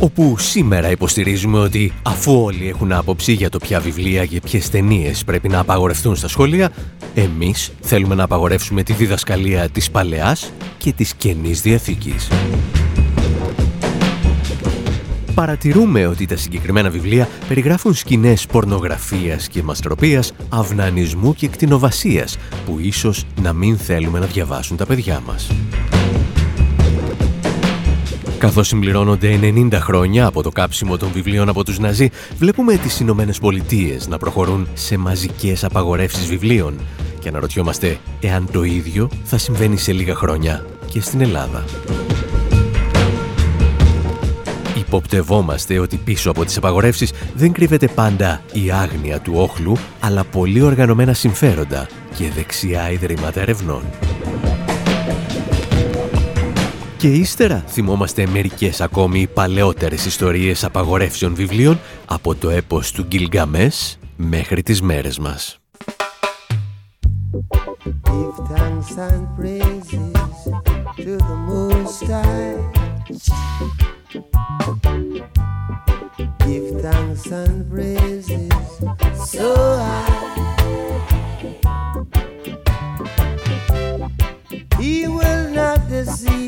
Όπου σήμερα υποστηρίζουμε ότι αφού όλοι έχουν άποψη για το ποια βιβλία και ποιες ταινίες πρέπει να απαγορευτούν στα σχολεία, εμείς θέλουμε να απαγορεύσουμε τη διδασκαλία της παλαιάς και της καινής διαθήκης. Παρατηρούμε ότι τα συγκεκριμένα βιβλία περιγράφουν σκηνές πορνογραφίας και μαστροπίας, αυνανισμού και κτηνοβασίας που ίσως να μην θέλουμε να διαβάσουν τα παιδιά μας. Καθώς συμπληρώνονται 90 χρόνια από το κάψιμο των βιβλίων από τους Ναζί, βλέπουμε τις Ηνωμένες Πολιτείες να προχωρούν σε μαζικές απαγορεύσεις βιβλίων και αναρωτιόμαστε εάν το ίδιο θα συμβαίνει σε λίγα χρόνια και στην Ελλάδα. Υποπτευόμαστε ότι πίσω από τις απαγορεύσεις δεν κρύβεται πάντα η άγνοια του όχλου, αλλά πολύ οργανωμένα συμφέροντα και δεξιά ιδρύματα ερευνών. Και ύστερα; Θυμόμαστε μερικές ακόμη παλαιότερες ιστορίες απαγορεύσεων βιβλίων από το έπος του Γκυλγκαμές μέχρι τις μέρες μας. Give thanks and praises so He will not deceive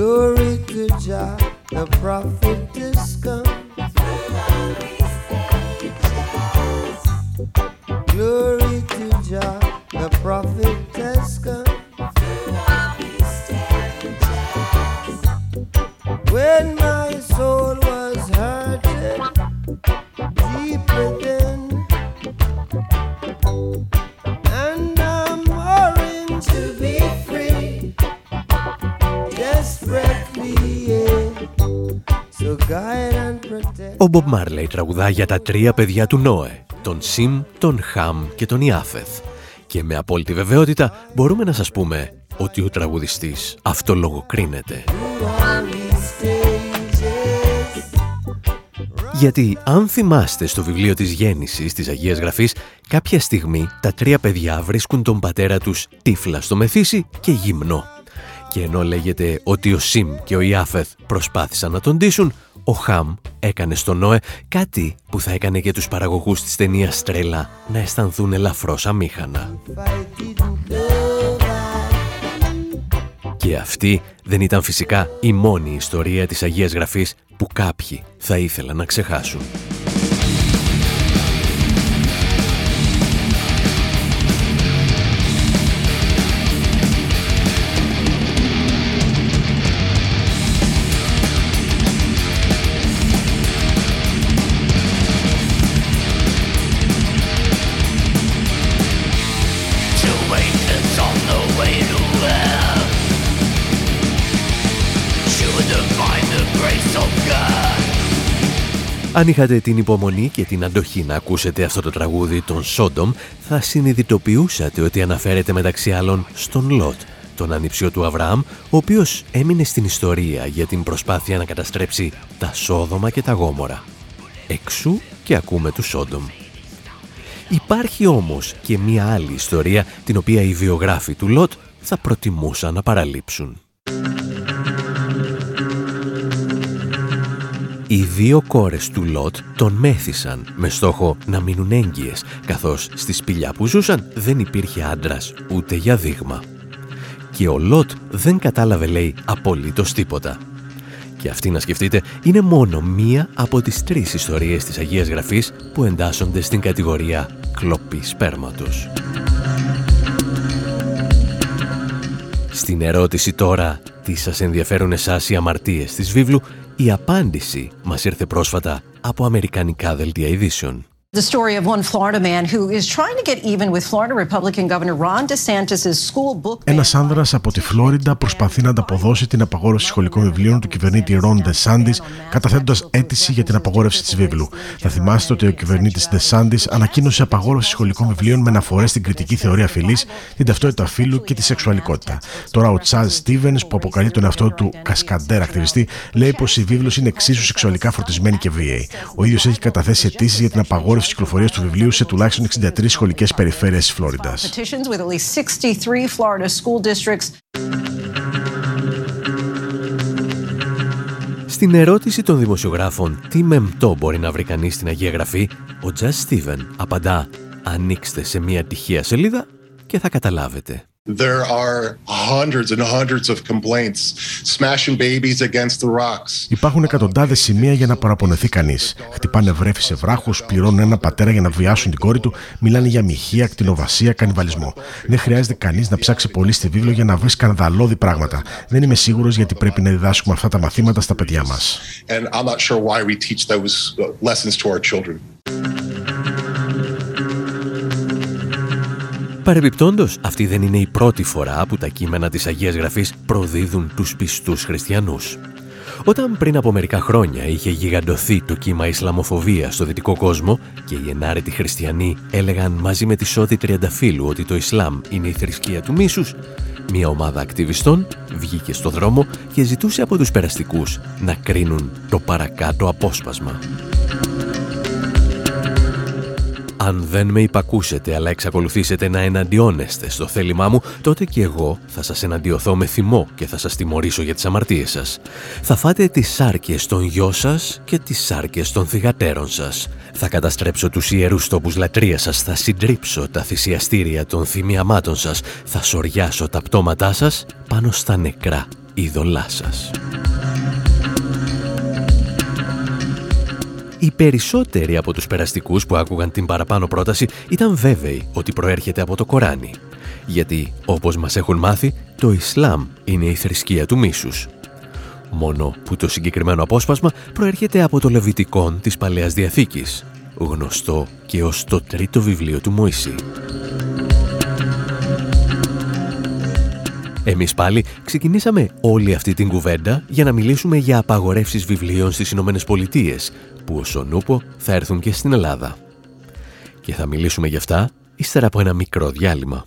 Glory to Jah, the prophet is come. Glory to Jah, the prophet Ο Bob Marley τραγουδά για τα τρία παιδιά του Νόε, τον Σιμ, τον Χαμ και τον Ιάφεθ. Και με απόλυτη βεβαιότητα μπορούμε να σας πούμε ότι ο τραγουδιστής αυτολογοκρίνεται. Γιατί αν θυμάστε στο βιβλίο της γέννησης της Αγίας Γραφής, κάποια στιγμή τα τρία παιδιά βρίσκουν τον πατέρα τους τύφλα στο μεθύσι και γυμνό. Και ενώ λέγεται ότι ο Σιμ και ο Ιάφεθ προσπάθησαν να τον ντύσουν, ο Χαμ έκανε στον Νόε κάτι που θα έκανε και τους παραγωγούς της ταινίας Τρέλα να αισθανθούν ελαφρώς αμήχανα. Και αυτή δεν ήταν φυσικά η μόνη ιστορία της Αγίας Γραφής που κάποιοι θα ήθελαν να ξεχάσουν. Αν είχατε την υπομονή και την αντοχή να ακούσετε αυτό το τραγούδι των Sodom, θα συνειδητοποιούσατε ότι αναφέρεται μεταξύ άλλων στον Λότ, τον ανιψιό του Αβραάμ, ο οποίος έμεινε στην ιστορία για την προσπάθεια να καταστρέψει τα Σόδομα και τα Γόμορα. Εξού και ακούμε τους Sodom. Υπάρχει όμως και μία άλλη ιστορία την οποία οι βιογράφοι του Λότ θα προτιμούσαν να παραλείψουν. Οι δύο κόρες του Λότ τον μέθησαν με στόχο να μείνουν έγκυες, καθώς στη σπηλιά που ζούσαν δεν υπήρχε άντρας ούτε για δείγμα. Και ο Λότ δεν κατάλαβε, λέει, απολύτως τίποτα. Και αυτή να σκεφτείτε είναι μόνο μία από τις τρεις ιστορίες της Αγίας Γραφής που εντάσσονται στην κατηγορία κλοπή σπέρματος. Στην ερώτηση τώρα τι σας ενδιαφέρουν εσάς οι αμαρτίες της βίβλου, η απάντηση μας ήρθε πρόσφατα από αμερικανικά δελτία ειδήσεων. The story of one Florida man who is trying to get even with Florida Republican Governor Ron DeSantis' school book. Ένας άνδρας από τη Φλόριντα προσπαθεί να ανταποδώσει την απαγόρευση σχολικών βιβλίων του κυβερνήτη Ron DeSantis, καταθέτοντας αίτηση για την απαγόρευση της βίβλου. Θα θυμάστε ότι ο κυβερνήτης DeSantis ανακοίνωσε απαγόρευση σχολικών βιβλίων με αναφορές στην κριτική θεωρία φυλή, την ταυτότητα φύλου και τη σεξουαλικότητα. Τώρα ο Τσάζ Στίβεν, που αποκαλεί τον εαυτό του κασκαντέρ ακτιβιστή, λέει πως η βίβλος είναι εξίσου σεξουαλικά φορτισμένη και βίαιη. Ο ίδιος έχει καταθέσει αιτήσεις για την απαγόρευση τη κυκλοφορία του βιβλίου σε τουλάχιστον 63 σχολικές περιφέρειες της Φλόριντας. Στην ερώτηση των δημοσιογράφων τι μεμπτό μπορεί να βρει κανείς στην Αγία Γραφή, ο Τζας Στίβεν απαντά «Ανοίξτε σε μια τυχαία σελίδα και θα καταλάβετε». There are hundreds and hundreds of complaints, smashing babies against the rocks. Υπάρχουν εκατοντάδες σημεία για να παραπονεθεί κανείς. Χτυπάνε βρέφη σε βράχους, πληρώνουν ένα πατέρα για να βιάσουν την κόρη του, μιλάνε για μοιχεία, ακτινοβασία, κανιβαλισμό. Δεν χρειάζεται κανείς να ψάξει πολύ στη βίβλο για να βρει σκανδαλώδη πράγματα. Δεν είμαι σίγουρος γιατί πρέπει να διδάσκουμε αυτά τα μαθήματα στα παιδιά μας. Παρεμπιπτόντως, αυτή δεν είναι η πρώτη φορά που τα κείμενα της Αγίας Γραφής προδίδουν τους πιστούς χριστιανούς. Όταν πριν από μερικά χρόνια είχε γιγαντωθεί το κύμα Ισλαμοφοβία στο δυτικό κόσμο και οι ενάρετοι χριστιανοί έλεγαν μαζί με τη Σώδη Τριανταφύλου ότι το Ισλάμ είναι η θρησκεία του μίσους, μια ομάδα ακτιβιστών βγήκε στο δρόμο και ζητούσε από τους περαστικούς να κρίνουν το παρακάτω απόσπασμα. Αν δεν με υπακούσετε αλλά εξακολουθήσετε να εναντιώνεστε στο θέλημά μου, τότε και εγώ θα σας εναντιωθώ με θυμό και θα σας τιμωρήσω για τις αμαρτίες σας. Θα φάτε τις σάρκες των γιο σας και τις σάρκες των θυγατέρων σας. Θα καταστρέψω τους ιερούς τόπους λατρείας σας, θα συντρίψω τα θυσιαστήρια των θυμιαμάτων σας, θα σοριάσω τα πτώματά σας πάνω στα νεκρά είδωλά σας. Οι περισσότεροι από τους περαστικούς που άκουγαν την παραπάνω πρόταση ήταν βέβαιοι ότι προέρχεται από το Κοράνι. Γιατί, όπως μας έχουν μάθει, το Ισλάμ είναι η θρησκεία του μίσους. Μόνο που το συγκεκριμένο απόσπασμα προέρχεται από το Λεβιτικόν της Παλαιάς Διαθήκης, γνωστό και ως το τρίτο βιβλίο του Μωυσή. Εμείς πάλι ξεκινήσαμε όλη αυτή την κουβέντα για να μιλήσουμε για απαγορεύσεις βιβλίων στις Ηνωμένες Πολιτείες, που ως ο Νούπο θα έρθουν και στην Ελλάδα. Και θα μιλήσουμε γι' αυτά ύστερα από ένα μικρό διάλειμμα.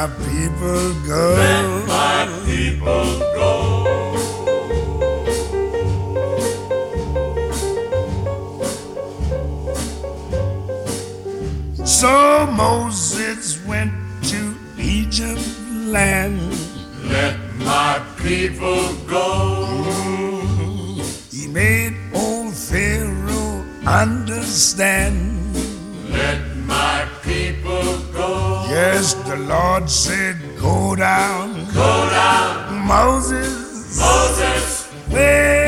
my people go. Let my people go. So Moses went to Egypt land. Let my people go. He made old Pharaoh understand. The Lord said, Go down. Go down. Moses. Moses. Way,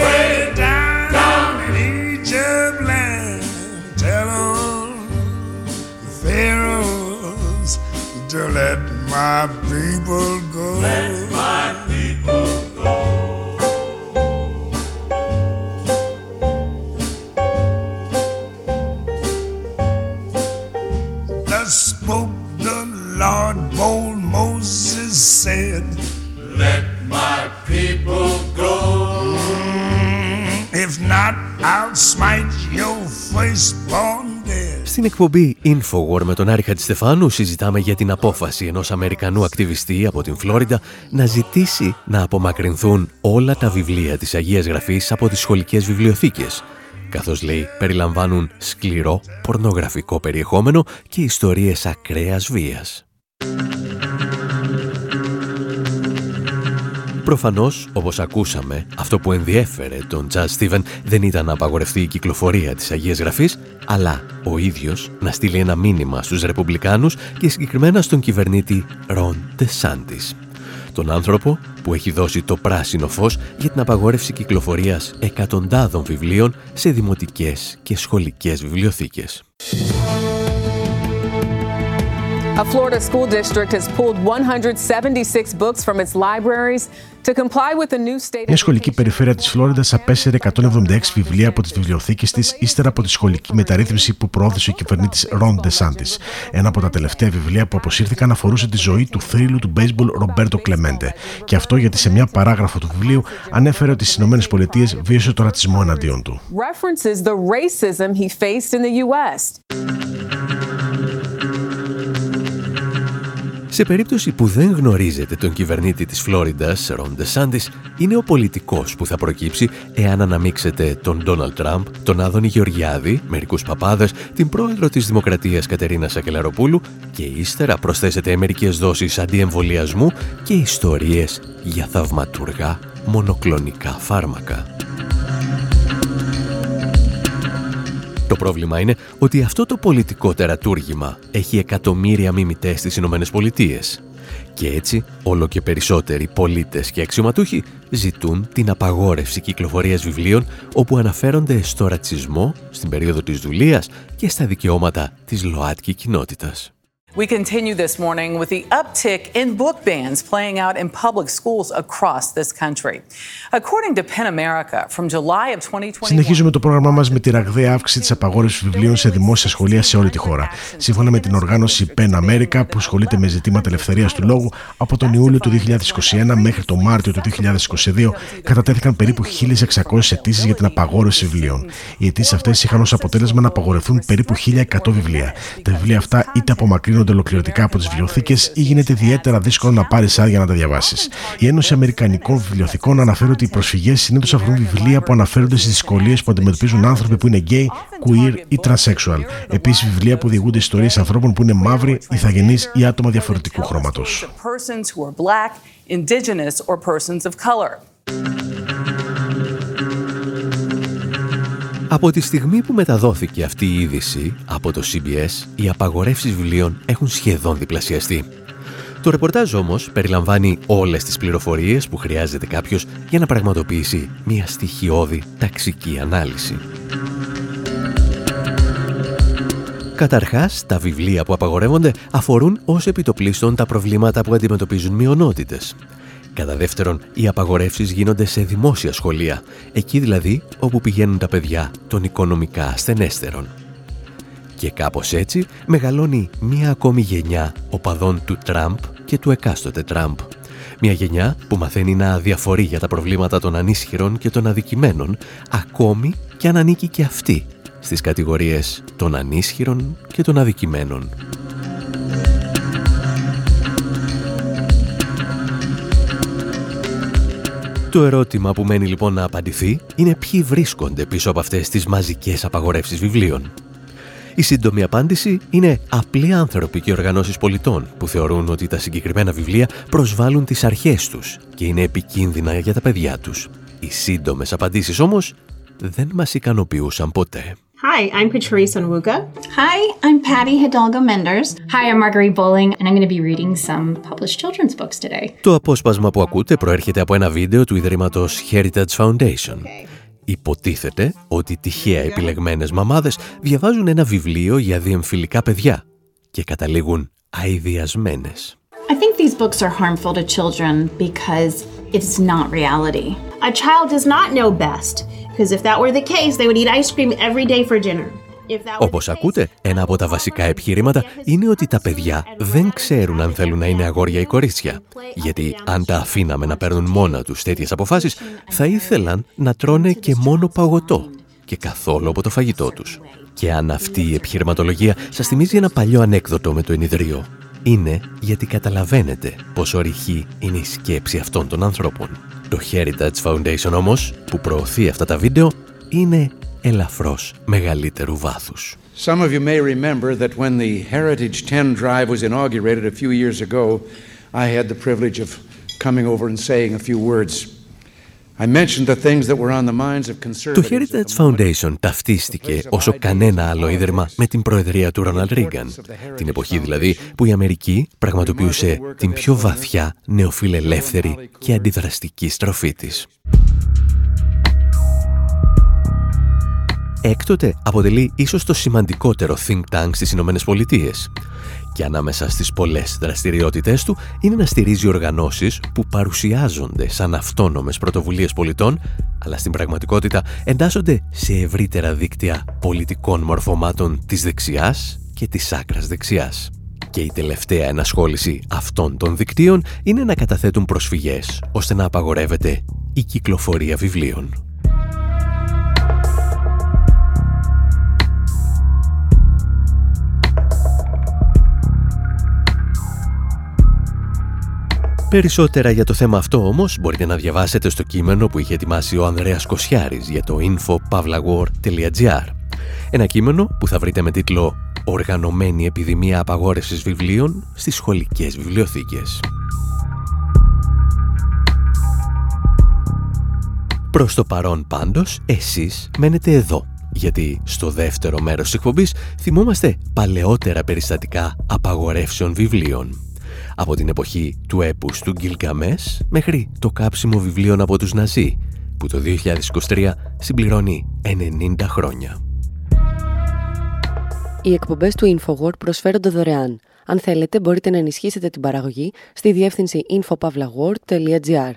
I'll smite your firstborn dead. Στην εκπομπή Infowar με τον Άρη Χατζηστεφάνου συζητάμε για την απόφαση ενός Αμερικανού ακτιβιστή από την Φλόριντα να ζητήσει να απομακρυνθούν όλα τα βιβλία της Αγίας Γραφής από τις σχολικές βιβλιοθήκες καθώς λέει περιλαμβάνουν σκληρό πορνογραφικό περιεχόμενο και ιστορίες ακραίας βίας. Προφανώς, όπως ακούσαμε, αυτό που ενδιέφερε τον Τζαζ Στίβεν δεν ήταν να απαγορευτεί η κυκλοφορία της Αγίας Γραφής, αλλά ο ίδιος να στείλει ένα μήνυμα στους Ρεπουμπλικάνους και συγκεκριμένα στον κυβερνήτη Ρον Τεσάντης. Τον άνθρωπο που έχει δώσει το πράσινο φως για την απαγόρευση κυκλοφορίας εκατοντάδων βιβλίων σε δημοτικές και σχολικές βιβλιοθήκες. A Florida school district has pulled 176 books from its libraries to comply with the new state. Μια σχολική περιφέρεια της Φλόριντα απέσυρε 176 βιβλία από τις βιβλιοθήκες της ύστερα από τη σχολική μεταρρύθμιση που πρόθεσε ο κυβερνήτης Ρον Ντεσάντης. Ένα από τα τελευταία βιβλία που αποσύρθηκαν αφορούσε τη ζωή του θρύλου του baseball Ρομπέρτο Κλεμέντε. Και αυτό γιατί σε μια παράγραφο του βιβλίου ανέφερε ότι στι ΗΠΑ βίωσε το ρατσισμό εναντίον του. Σε περίπτωση που δεν γνωρίζετε τον κυβερνήτη της Φλόριντας, Ρον Ντεσάντης, είναι ο πολιτικός που θα προκύψει εάν αναμίξετε τον Ντόναλτ Τραμπ, τον Άδωνη Γεωργιάδη, μερικούς παπάδες, την πρόεδρο της Δημοκρατίας Κατερίνα Σακελαροπούλου και ύστερα προσθέσετε μερικές δόσεις αντιεμβολιασμού και ιστορίες για θαυματουργά μονοκλονικά φάρμακα. Το πρόβλημα είναι ότι αυτό το πολιτικό τερατούργημα έχει εκατομμύρια μιμητές στις Ηνωμένες Πολιτείες. Και έτσι, όλο και περισσότεροι πολίτες και αξιωματούχοι ζητούν την απαγόρευση κυκλοφορίας βιβλίων όπου αναφέρονται στο ρατσισμό, στην περίοδο της δουλείας και στα δικαιώματα της ΛΟΑΤΚΙ κοινότητας. We continue this morning with the uptick in book bans playing out in public schools across this country. According to PEN America, from July of 2021... Συνεχίζουμε το πρόγραμμά μας με τη ραγδαία αύξηση της απαγόρευσης βιβλίων σε δημόσια σχολεία σε όλη τη χώρα. Σύμφωνα με την οργάνωση PEN America, που ασχολείται με ζητήματα ελευθερίας του λόγου, από τον Ιούλιο του 2021 μέχρι τον Μάρτιο του 2022 κατατέθηκαν περίπου 1.600 αιτήσεις για την απαγόρευση βιβλίων. Οι αιτήσεις αυτές είχαν ως αποτέλεσμα να απαγορευτούν περίπου 1.100 βιβλία. Τα βιβλία αυτά είτε απομακρύνουν γίνονται ολοκληρωτικά από τις βιβλιοθήκες ή γίνεται ιδιαίτερα δύσκολο να πάρεις άδεια να τα διαβάσεις. Η Ένωση Αμερικανικών Βιβλιοθηκών αναφέρει ότι οι προσφυγές συνήθως αφορούν βιβλία που αναφέρονται στις δυσκολίες που αντιμετωπίζουν άνθρωποι που είναι gay, queer ή transsexual. Επίσης, βιβλία που διηγούνται ιστορίες ανθρώπων που είναι μαύροι, ηθαγενείς ή άτομα διαφορετικού χρώματος. Από τη στιγμή που μεταδόθηκε αυτή η είδηση από το CBS, οι απαγορεύσεις βιβλίων έχουν σχεδόν διπλασιαστεί. Το ρεπορτάζ όμως περιλαμβάνει όλες τις πληροφορίες που χρειάζεται κάποιος για να πραγματοποιήσει μια στοιχειώδη ταξική ανάλυση. Καταρχάς, τα βιβλία που απαγορεύονται αφορούν ως επιτοπλίστων τα προβλήματα που αντιμετωπίζουν μειονότητες. Κατά δεύτερον, οι απαγορεύσεις γίνονται σε δημόσια σχολεία, εκεί δηλαδή όπου πηγαίνουν τα παιδιά των οικονομικά ασθενέστερων. Και κάπως έτσι μεγαλώνει μία ακόμη γενιά οπαδών του Τραμπ και του εκάστοτε Τραμπ. Μια γενιά που μαθαίνει να διαφορεί για τα προβλήματα των ανίσχυρων και των αδικημένων, ακόμη και αν ανήκει και αυτή στις κατηγορίες των ανίσχυρων και των αδικημένων. Το ερώτημα που μένει λοιπόν να απαντηθεί είναι ποιοι βρίσκονται πίσω από αυτές τις μαζικές απαγορεύσεις βιβλίων. Η σύντομη απάντηση είναι απλοί άνθρωποι και οργανώσεις πολιτών που θεωρούν ότι τα συγκεκριμένα βιβλία προσβάλλουν τις αρχές τους και είναι επικίνδυνα για τα παιδιά τους. Οι σύντομες απαντήσεις όμως δεν μας ικανοποιούσαν ποτέ. Hi, I'm Patrice Onwuka. Hi, I'm Patty Hidalgo Menders. Hi, I'm Marguerite Bowling, and I'm going to be reading some published children's books today. Το απόσπασμα που ακούτε προέρχεται από ένα βίντεο του Ιδρύματος Heritage Foundation. Υποτίθεται ότι τυχαία επιλεγμένες μαμάδες διαβάζουν ένα βιβλίο για διεμφυλικά παιδιά και καταλήγουν αηδιασμένες. I think these books are harmful to children because it's not reality. A child does not know best. Because if that were the case, they would eat ice cream every day for dinner. Όπως ακούτε, ένα από τα βασικά επιχειρήματα είναι ότι τα παιδιά δεν ξέρουν αν θέλουν να είναι αγόρια ή κορίτσια. Γιατί αν τα αφήναμε να παίρνουν μόνα τους τέτοιες αποφάσεις, θα ήθελαν να τρώνε και μόνο παγωτό και καθόλου από το φαγητό τους. Και αν αυτή η επιχειρηματολογία σας θυμίζει ένα παλιό ανέκδοτο με το ενιδρίο, είναι γιατί καταλαβαίνετε πόσο ρηχή είναι η σκέψη αυτών των ανθρώπων. Το Heritage Foundation όμως, που προωθεί αυτά τα βίντεο, είναι ελαφρώς μεγαλύτερου βάθους. Some of you may remember that when the Heritage 10 Drive was inaugurated a few years ago, I had the privilege of coming over and saying a few words το Heritage Foundation ταυτίστηκε όσο κανένα άλλο ίδρυμα με την προεδρία του Ρόναλντ Ρίγκαν, την εποχή δηλαδή που η Αμερική πραγματοποιούσε την πιο βαθιά νεοφιλελεύθερη και αντιδραστική στροφή της. Έκτοτε αποτελεί ίσως το σημαντικότερο think tank στις Ηνωμένες Πολιτείες και ανάμεσα στις πολλές δραστηριότητές του είναι να στηρίζει οργανώσεις που παρουσιάζονται σαν αυτόνομες πρωτοβουλίες πολιτών, αλλά στην πραγματικότητα εντάσσονται σε ευρύτερα δίκτυα πολιτικών μορφωμάτων της δεξιάς και της άκρας δεξιάς. Και η τελευταία ενασχόληση αυτών των δικτύων είναι να καταθέτουν προσφυγές, ώστε να απαγορεύεται η κυκλοφορία βιβλίων. Περισσότερα για το θέμα αυτό όμως μπορείτε να διαβάσετε στο κείμενο που είχε ετοιμάσει ο Ανδρέας Κοσιάρης για το infopavlagor.gr Ένα κείμενο που θα βρείτε με τίτλο «Οργανωμένη επιδημία απαγόρευσης βιβλίων στις σχολικές βιβλιοθήκες». Προς το παρόν πάντως, εσείς μένετε εδώ, γιατί στο δεύτερο μέρος της εκπομπής θυμόμαστε παλαιότερα περιστατικά απαγορεύσεων βιβλίων από την εποχή του έπους του Γκυλκαμές μέχρι το κάψιμο βιβλίων από τους Ναζί, που το 2023 συμπληρώνει 90 χρόνια. Οι εκπομπές του InfoWord προσφέρονται δωρεάν. Αν θέλετε, μπορείτε να ενισχύσετε την παραγωγή στη διεύθυνση infopavlagor.gr.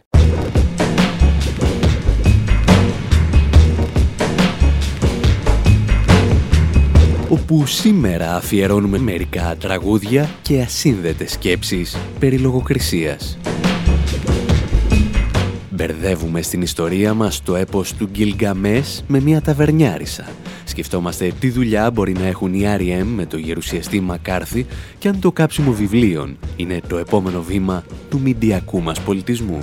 όπου σήμερα αφιερώνουμε μερικά τραγούδια και ασύνδετες σκέψεις περί λογοκρισίας. Μπερδεύουμε στην ιστορία μας το έπος του Γκυλγκαμές με μια ταβερνιάρισα. Σκεφτόμαστε τι δουλειά μπορεί να έχουν οι R.E.M. με το γερουσιαστή Μακάρθη και αν το κάψιμο βιβλίων είναι το επόμενο βήμα του μηντιακού μας πολιτισμού.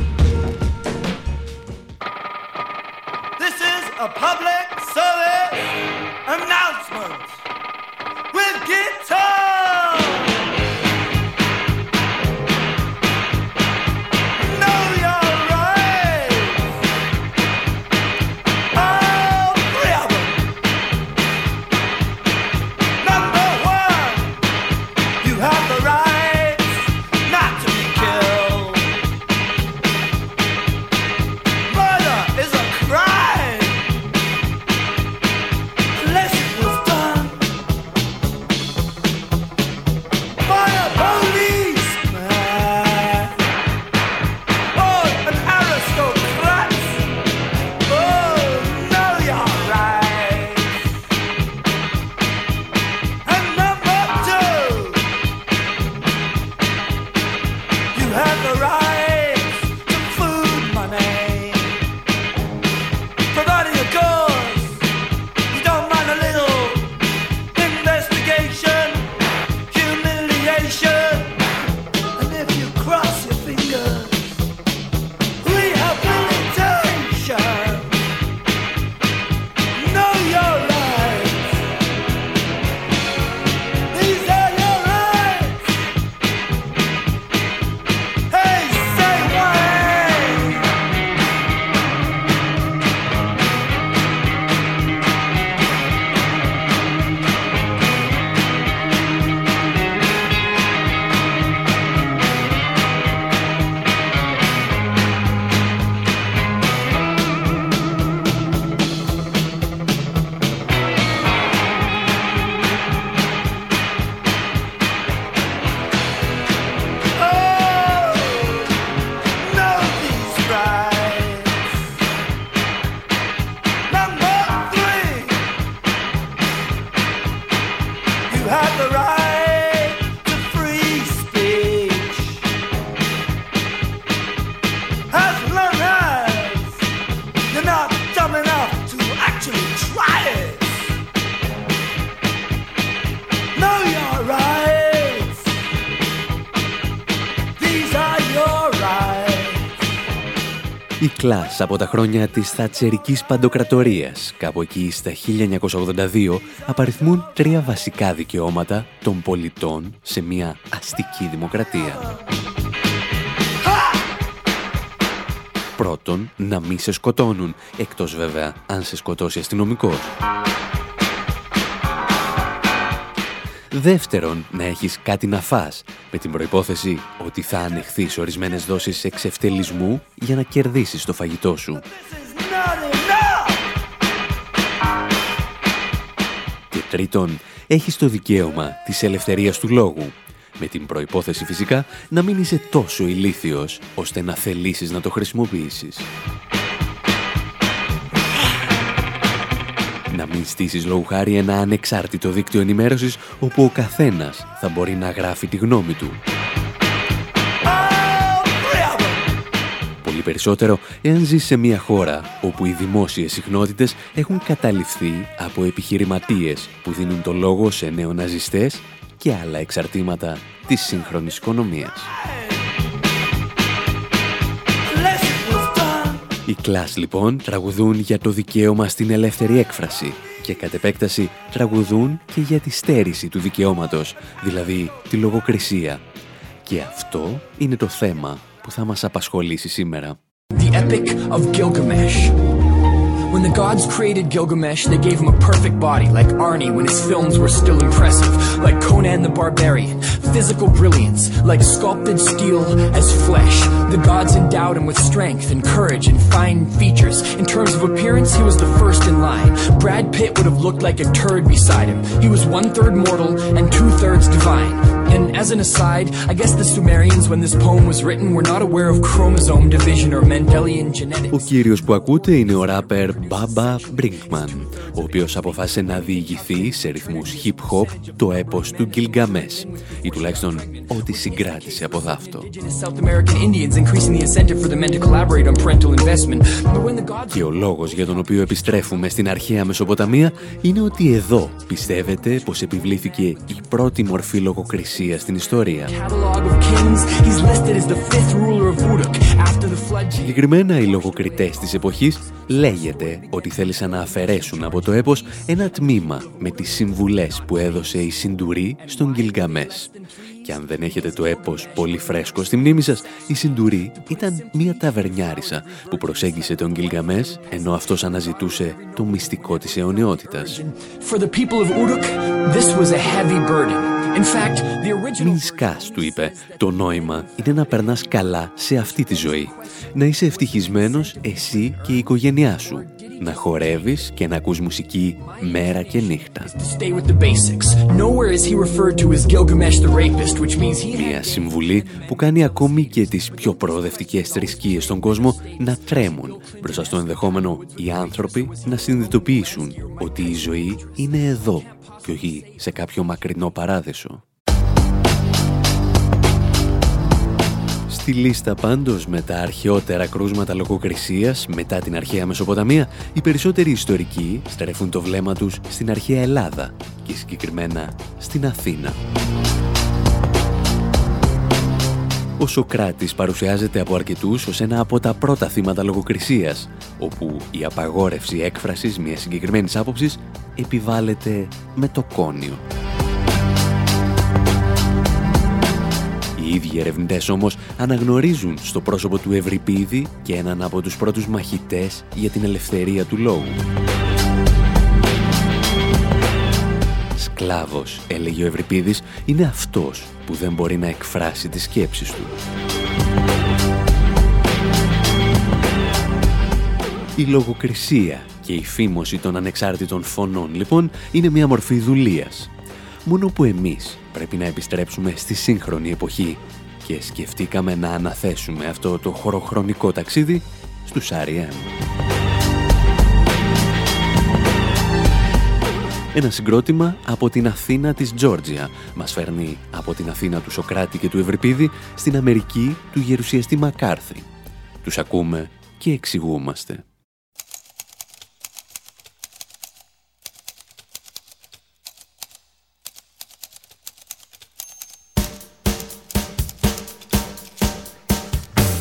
Η κλάς από τα χρόνια της θατσερικής παντοκρατορίας, κάπου εκεί στα 1982, απαριθμούν τρία βασικά δικαιώματα των πολιτών σε μια αστική δημοκρατία. Πρώτον, να μην σε σκοτώνουν, εκτός βέβαια αν σε σκοτώσει αστυνομικός. Δεύτερον, να έχεις κάτι να φας, με την προϋπόθεση ότι θα ανεχθείς ορισμένες δόσεις εξευτελισμού για να κερδίσεις το φαγητό σου. Και τρίτον, έχεις το δικαίωμα της ελευθερίας του λόγου, με την προϋπόθεση φυσικά να μην είσαι τόσο ηλίθιος, ώστε να θελήσεις να το χρησιμοποιήσεις. Να μην στήσεις λόγου χάρη ένα ανεξάρτητο δίκτυο ενημέρωσης όπου ο καθένας θα μπορεί να γράφει τη γνώμη του. Πολύ περισσότερο εάν ζεις σε μια χώρα όπου οι δημόσιες συχνότητες έχουν καταληφθεί από επιχειρηματίες που δίνουν το λόγο σε νεοναζιστές και άλλα εξαρτήματα της σύγχρονης οικονομίας. Οι κλάς λοιπόν τραγουδούν για το δικαίωμα στην ελεύθερη έκφραση και κατ' επέκταση τραγουδούν και για τη στέρηση του δικαιώματος, δηλαδή τη λογοκρισία. Και αυτό είναι το θέμα που θα μας απασχολήσει σήμερα. The Epic of Gilgamesh. When the gods created Gilgamesh, they gave him a perfect body, like Arnie when his films were still impressive, like Conan the Barbarian. Physical brilliance, like sculpted steel as flesh. The gods endowed him with strength and courage and fine features. In terms of appearance, he was the first in line. Brad Pitt would have looked like a turd beside him. He was one third mortal and two thirds divine. And as an aside, I guess the Sumerians, when this poem was written, were not aware of chromosome division or Mendelian genetics. Ο κύριος που ακούτε είναι ο ράπερ Baba Brinkman, ο οποίος αποφάσισε να διηγηθεί σε ρυθμούς hip-hop το έπος του Gilgamesh, ή τουλάχιστον ό,τι συγκράτησε από δάφτο. Και ο λόγος για τον οποίο επιστρέφουμε στην αρχαία Μεσοποταμία είναι ότι εδώ πιστεύετε πως επιβλήθηκε η πρώτη μορφή λογοκρισίας στην ιστορία. Συγκεκριμένα οι λογοκριτές της εποχής λέγεται ότι θέλησαν να αφαιρέσουν από το έπος ένα τμήμα με τις συμβουλές που έδωσε η Συντουρή στον Γκυλγκαμές. Και αν δεν έχετε το έπος πολύ φρέσκο στη μνήμη σας, η Συντουρή ήταν μια ταβερνιάρισα που προσέγγισε τον Γκυλγκαμές ενώ αυτός αναζητούσε το μυστικό της αιωνιότητας. Μην σκάς, του είπε. Το νόημα είναι να περνάς καλά σε αυτή τη ζωή. Να είσαι ευτυχισμένος εσύ και η οικογένειά σου να χορεύεις και να ακούς μουσική μέρα και νύχτα. Μια συμβουλή που κάνει ακόμη και τις πιο προοδευτικές θρησκείες στον κόσμο να τρέμουν μπροστά στο ενδεχόμενο οι άνθρωποι να συνειδητοποιήσουν ότι η ζωή είναι εδώ και όχι σε κάποιο μακρινό παράδεισο. Στη λίστα πάντως με τα αρχαιότερα κρούσματα λογοκρισίας μετά την αρχαία Μεσοποταμία, οι περισσότεροι ιστορικοί στρέφουν το βλέμμα τους στην αρχαία Ελλάδα και συγκεκριμένα στην Αθήνα. Ο Σοκράτης παρουσιάζεται από αρκετούς ως ένα από τα πρώτα θύματα λογοκρισίας, όπου η απαγόρευση έκφρασης μιας συγκεκριμένης άποψης επιβάλλεται με το κόνιο. Οι ίδιοι ερευνητές όμως αναγνωρίζουν στο πρόσωπο του Ευρυπίδη και έναν από τους πρώτους μαχητές για την ελευθερία του λόγου. Σκλάβος, έλεγε ο Ευρυπίδης, είναι αυτός που δεν μπορεί να εκφράσει τις σκέψεις του. Η λογοκρισία και η φήμωση των ανεξάρτητων φωνών, λοιπόν, είναι μια μορφή δουλείας. Μόνο που εμείς πρέπει να επιστρέψουμε στη σύγχρονη εποχή και σκεφτήκαμε να αναθέσουμε αυτό το χωροχρονικό ταξίδι στους R.E.M. Ένα συγκρότημα από την Αθήνα της Τζόρτζια μας φέρνει από την Αθήνα του Σοκράτη και του Ευρυπίδη στην Αμερική του γερουσιαστή Μακάρθη. Τους ακούμε και εξηγούμαστε.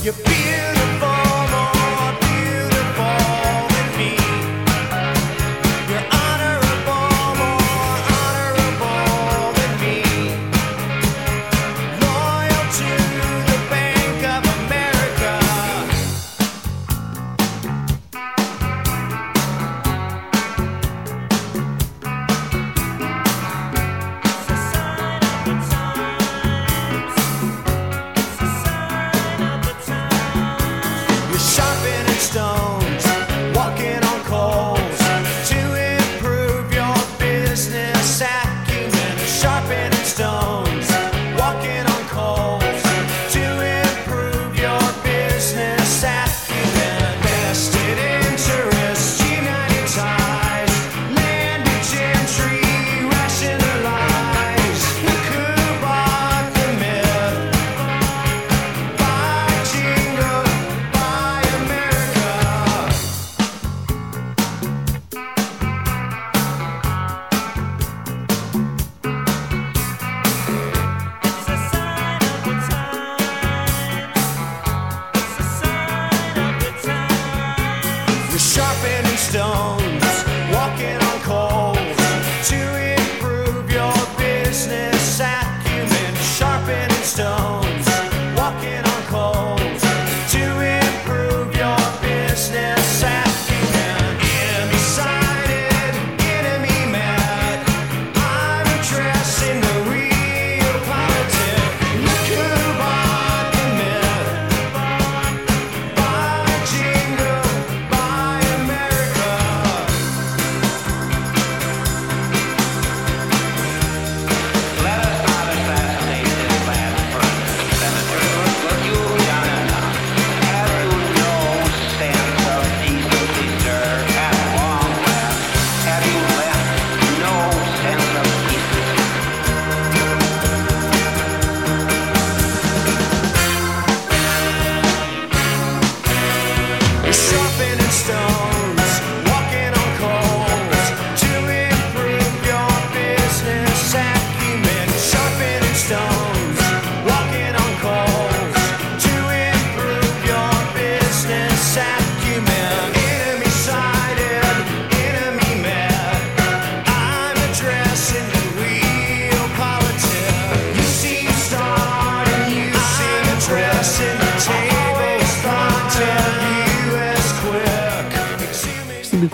You're beautiful, stone.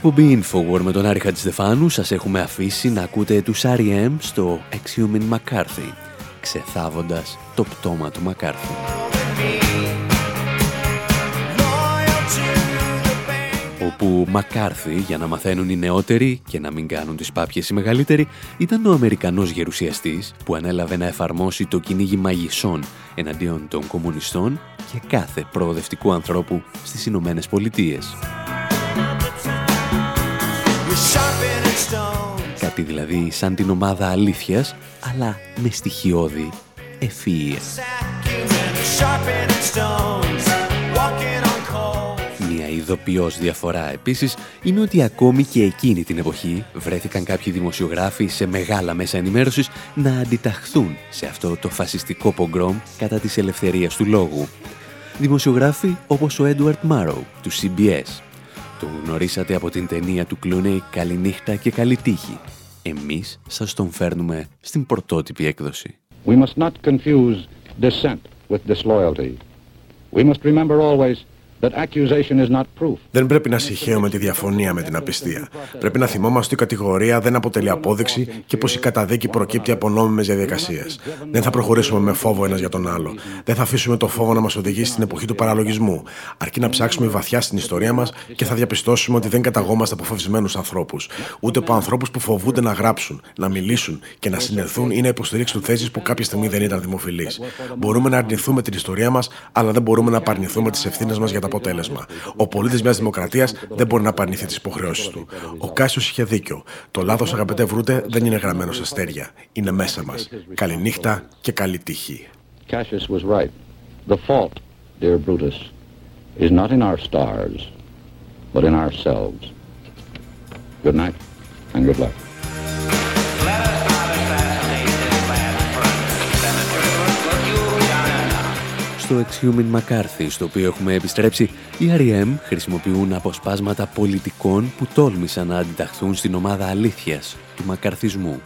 Εκπομπή Infowar με τον Άρη Χατζηστεφάνου σας έχουμε αφήσει να ακούτε τους R.E.M. στο Exhumin McCarthy, ξεθάβοντας το πτώμα του McCarthy. όπου McCarthy, για να μαθαίνουν οι νεότεροι και να μην κάνουν τις πάπιες οι μεγαλύτεροι, ήταν ο Αμερικανός γερουσιαστής που ανέλαβε να εφαρμόσει το κυνήγι μαγισσών εναντίον των κομμουνιστών και κάθε προοδευτικού ανθρώπου στις Ηνωμένες Πολιτείες. Κάτι δηλαδή σαν την ομάδα αλήθειας, αλλά με στοιχειώδη ευφυΐα. Μια ειδοποιώς διαφορά επίσης είναι ότι ακόμη και εκείνη την εποχή βρέθηκαν κάποιοι δημοσιογράφοι σε μεγάλα μέσα ενημέρωσης να αντιταχθούν σε αυτό το φασιστικό πογκρόμ κατά της ελευθερίας του λόγου. Δημοσιογράφοι όπως ο Έντουαρτ Μάρο του CBS το γνωρίσατε από την ταινία του Κλούνεϊ «Καληνύχτα και καλή τύχη». Εμείς σας τον φέρνουμε στην πρωτότυπη έκδοση. We must not confuse dissent with disloyalty. We must remember always δεν πρέπει να συγχαίουμε τη διαφωνία με την απιστία. Πρέπει να θυμόμαστε ότι η κατηγορία δεν αποτελεί απόδειξη και πως η καταδίκη προκύπτει από νόμιμες διαδικασίες. Δεν θα προχωρήσουμε με φόβο ένας για τον άλλο. Δεν θα αφήσουμε το φόβο να μας οδηγήσει στην εποχή του παραλογισμού. Αρκεί να ψάξουμε βαθιά στην ιστορία μας και θα διαπιστώσουμε ότι δεν καταγόμαστε από φοβισμένου ανθρώπους. Ούτε από ανθρώπους που φοβούνται να γράψουν, να μιλήσουν και να συνελθούν ή να υποστηρίξουν θέσεις που κάποια στιγμή δεν ήταν δημοφιλείς. Μπορούμε να αρνηθούμε την ιστορία μας, αλλά δεν μπορούμε να απαρνηθούμε τις ευθύνες μας για τα αποτέλεσμα. Ο πολίτης μιας δημοκρατίας δεν μπορεί να απαρνηθεί τις υποχρεώσεις του. Ο Κάσιος είχε δίκιο. Το λάθος, αγαπητέ Βρούτε, δεν είναι γραμμένο στα αστέρια. Είναι μέσα μας. Καληνύχτα και καλή τύχη. Cassius was right. The fault, dear Brutus, is not in our stars, but in ourselves. Good night and good luck. Στο Exhuman McCarthy, στο οποίο έχουμε επιστρέψει, οι R.E.M. χρησιμοποιούν αποσπάσματα πολιτικών που τόλμησαν να αντιταχθούν στην ομάδα αλήθειας του μακαρθισμού.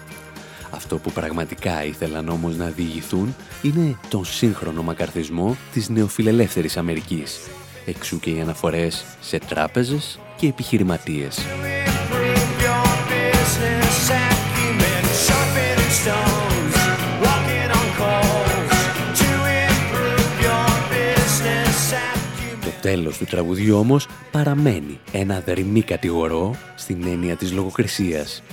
Αυτό που πραγματικά ήθελαν όμως να διηγηθούν είναι τον σύγχρονο μακαρθισμό της νεοφιλελεύθερης Αμερικής. Εξού και οι αναφορές σε τράπεζες και επιχειρηματίες. Τέλος του τραγουδιού όμως παραμένει ένα δερμή κατηγορό στην έννοια της λογοκρισίας.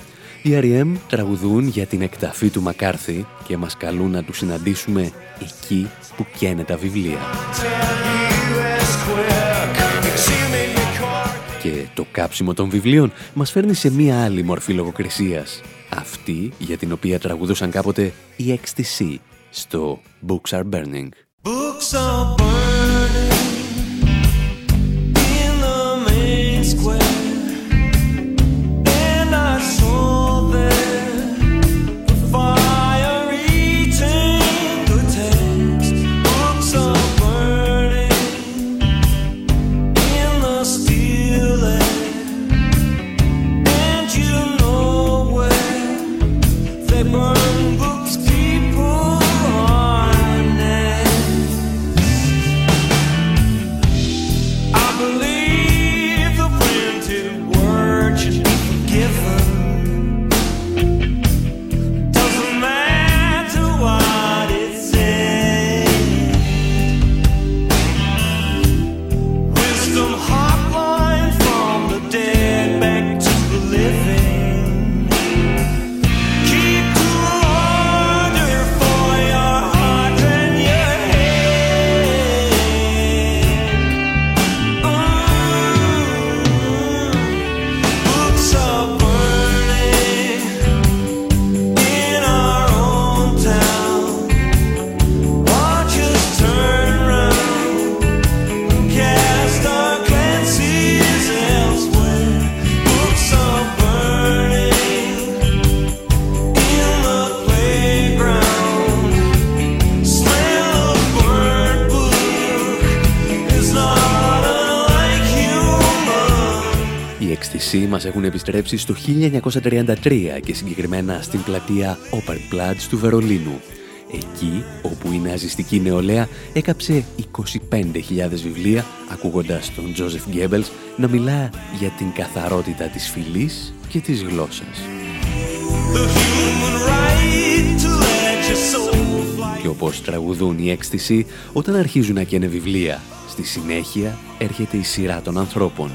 Οι R.E.M. τραγουδούν για την εκταφή του Μακάρθη και μας καλούν να τους συναντήσουμε εκεί που καίνε τα βιβλία. Και το κάψιμο των βιβλίων μας φέρνει σε μία άλλη μορφή λογοκρισίας. Αυτή για την οποία τραγουδούσαν κάποτε οι XTC στο Books Are Burning. Books are burning έχουν επιστρέψει στο 1933 και συγκεκριμένα στην πλατεία Opernplatz του Βερολίνου. Εκεί όπου η ναζιστική νεολαία έκαψε 25.000 βιβλία ακούγοντας τον Τζόζεφ Γκέμπελς να μιλά για την καθαρότητα της φυλής και της γλώσσας. Και όπως τραγουδούν οι έκστηση, όταν αρχίζουν να καίνε βιβλία, στη συνέχεια έρχεται η σειρά των ανθρώπων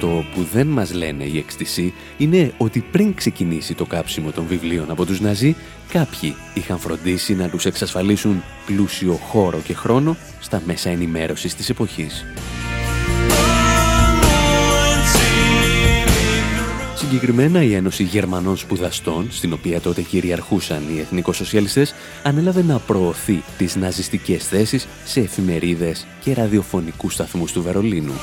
Αυτό που δεν μας λένε οι εξτησοί είναι ότι πριν ξεκινήσει το κάψιμο των βιβλίων από τους Ναζί, κάποιοι είχαν φροντίσει να τους εξασφαλίσουν πλούσιο χώρο και χρόνο στα μέσα ενημέρωσης της εποχής. Συγκεκριμένα η Ένωση Γερμανών Σπουδαστών, στην οποία τότε κυριαρχούσαν οι εθνικοσοσιαλιστές, ανέλαβε να προωθεί τις ναζιστικές θέσεις σε εφημερίδες και ραδιοφωνικούς σταθμούς του Βερολίνου.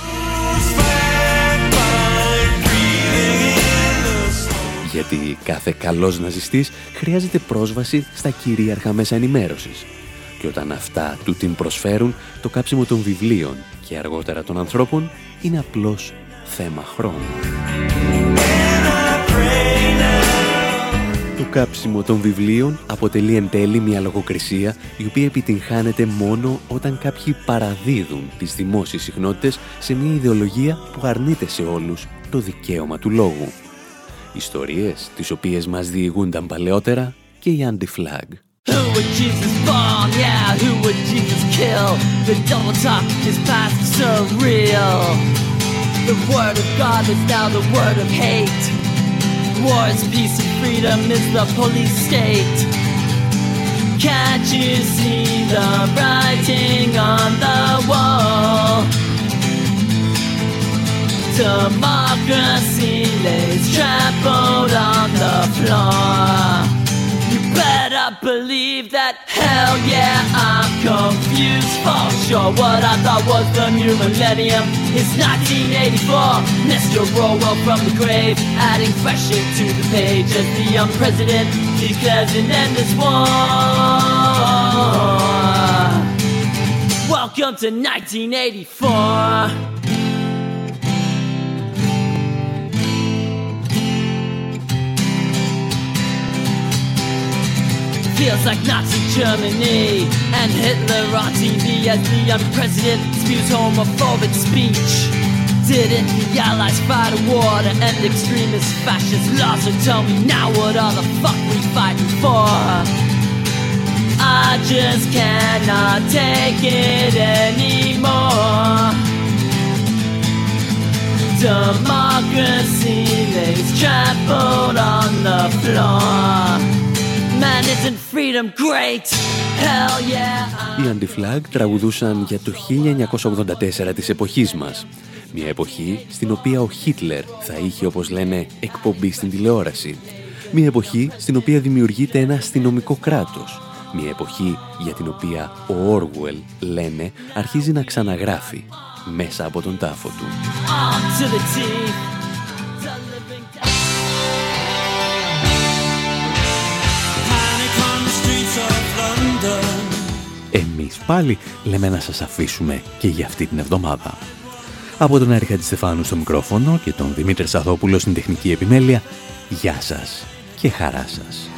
Γιατί κάθε καλός ναζιστής χρειάζεται πρόσβαση στα κυρίαρχα μέσα ενημέρωσης. Και όταν αυτά του την προσφέρουν, το κάψιμο των βιβλίων και αργότερα των ανθρώπων είναι απλώς θέμα χρόνου. Το κάψιμο των βιβλίων αποτελεί εν τέλει μια λογοκρισία η οποία επιτυγχάνεται μόνο όταν κάποιοι παραδίδουν τις δημόσιες συχνότητες σε μια ιδεολογία που αρνείται σε όλους το δικαίωμα του λόγου ιστορίες τις οποίες μας διηγούνταν παλαιότερα και η Anti-Flag. Who would Jesus bomb? Yeah, who would Jesus kill? The double talk is past surreal. The word of God is now the word of hate. Wars, peace, and freedom is the police state. Can't you see the writing on the wall? Democracy trampled on the floor. You better believe that, hell yeah, I'm confused for sure. What I thought was the new millennium is 1984. Mr. Orwell from the grave, adding fresh ink to the page as the young president declares an endless war. Welcome to 1984. Feels like Nazi Germany and Hitler on TV as the young president spews homophobic speech. Didn't the Allies fight a war to end extremist fascist laws? So tell me now what are the fuck we fighting for? I just cannot take it anymore. Democracy lays trampled on the floor. Man, isn't freedom great? Hell yeah. Οι Anti-Flag τραγουδούσαν για το 1984 της εποχής μας. Μια εποχή στην οποία ο Χίτλερ θα είχε, όπως λένε, εκπομπή στην τηλεόραση. Μια εποχή στην οποία δημιουργείται ένα αστυνομικό κράτος. Μια εποχή για την οποία ο Όργουελ, λένε, αρχίζει να ξαναγράφει μέσα από τον τάφο του. Εμείς πάλι λέμε να σας αφήσουμε και για αυτή την εβδομάδα. Από τον Άρη Στεφάνου στο μικρόφωνο και τον Δημήτρη Σαθόπουλο στην τεχνική επιμέλεια, γεια σας και χαρά σας.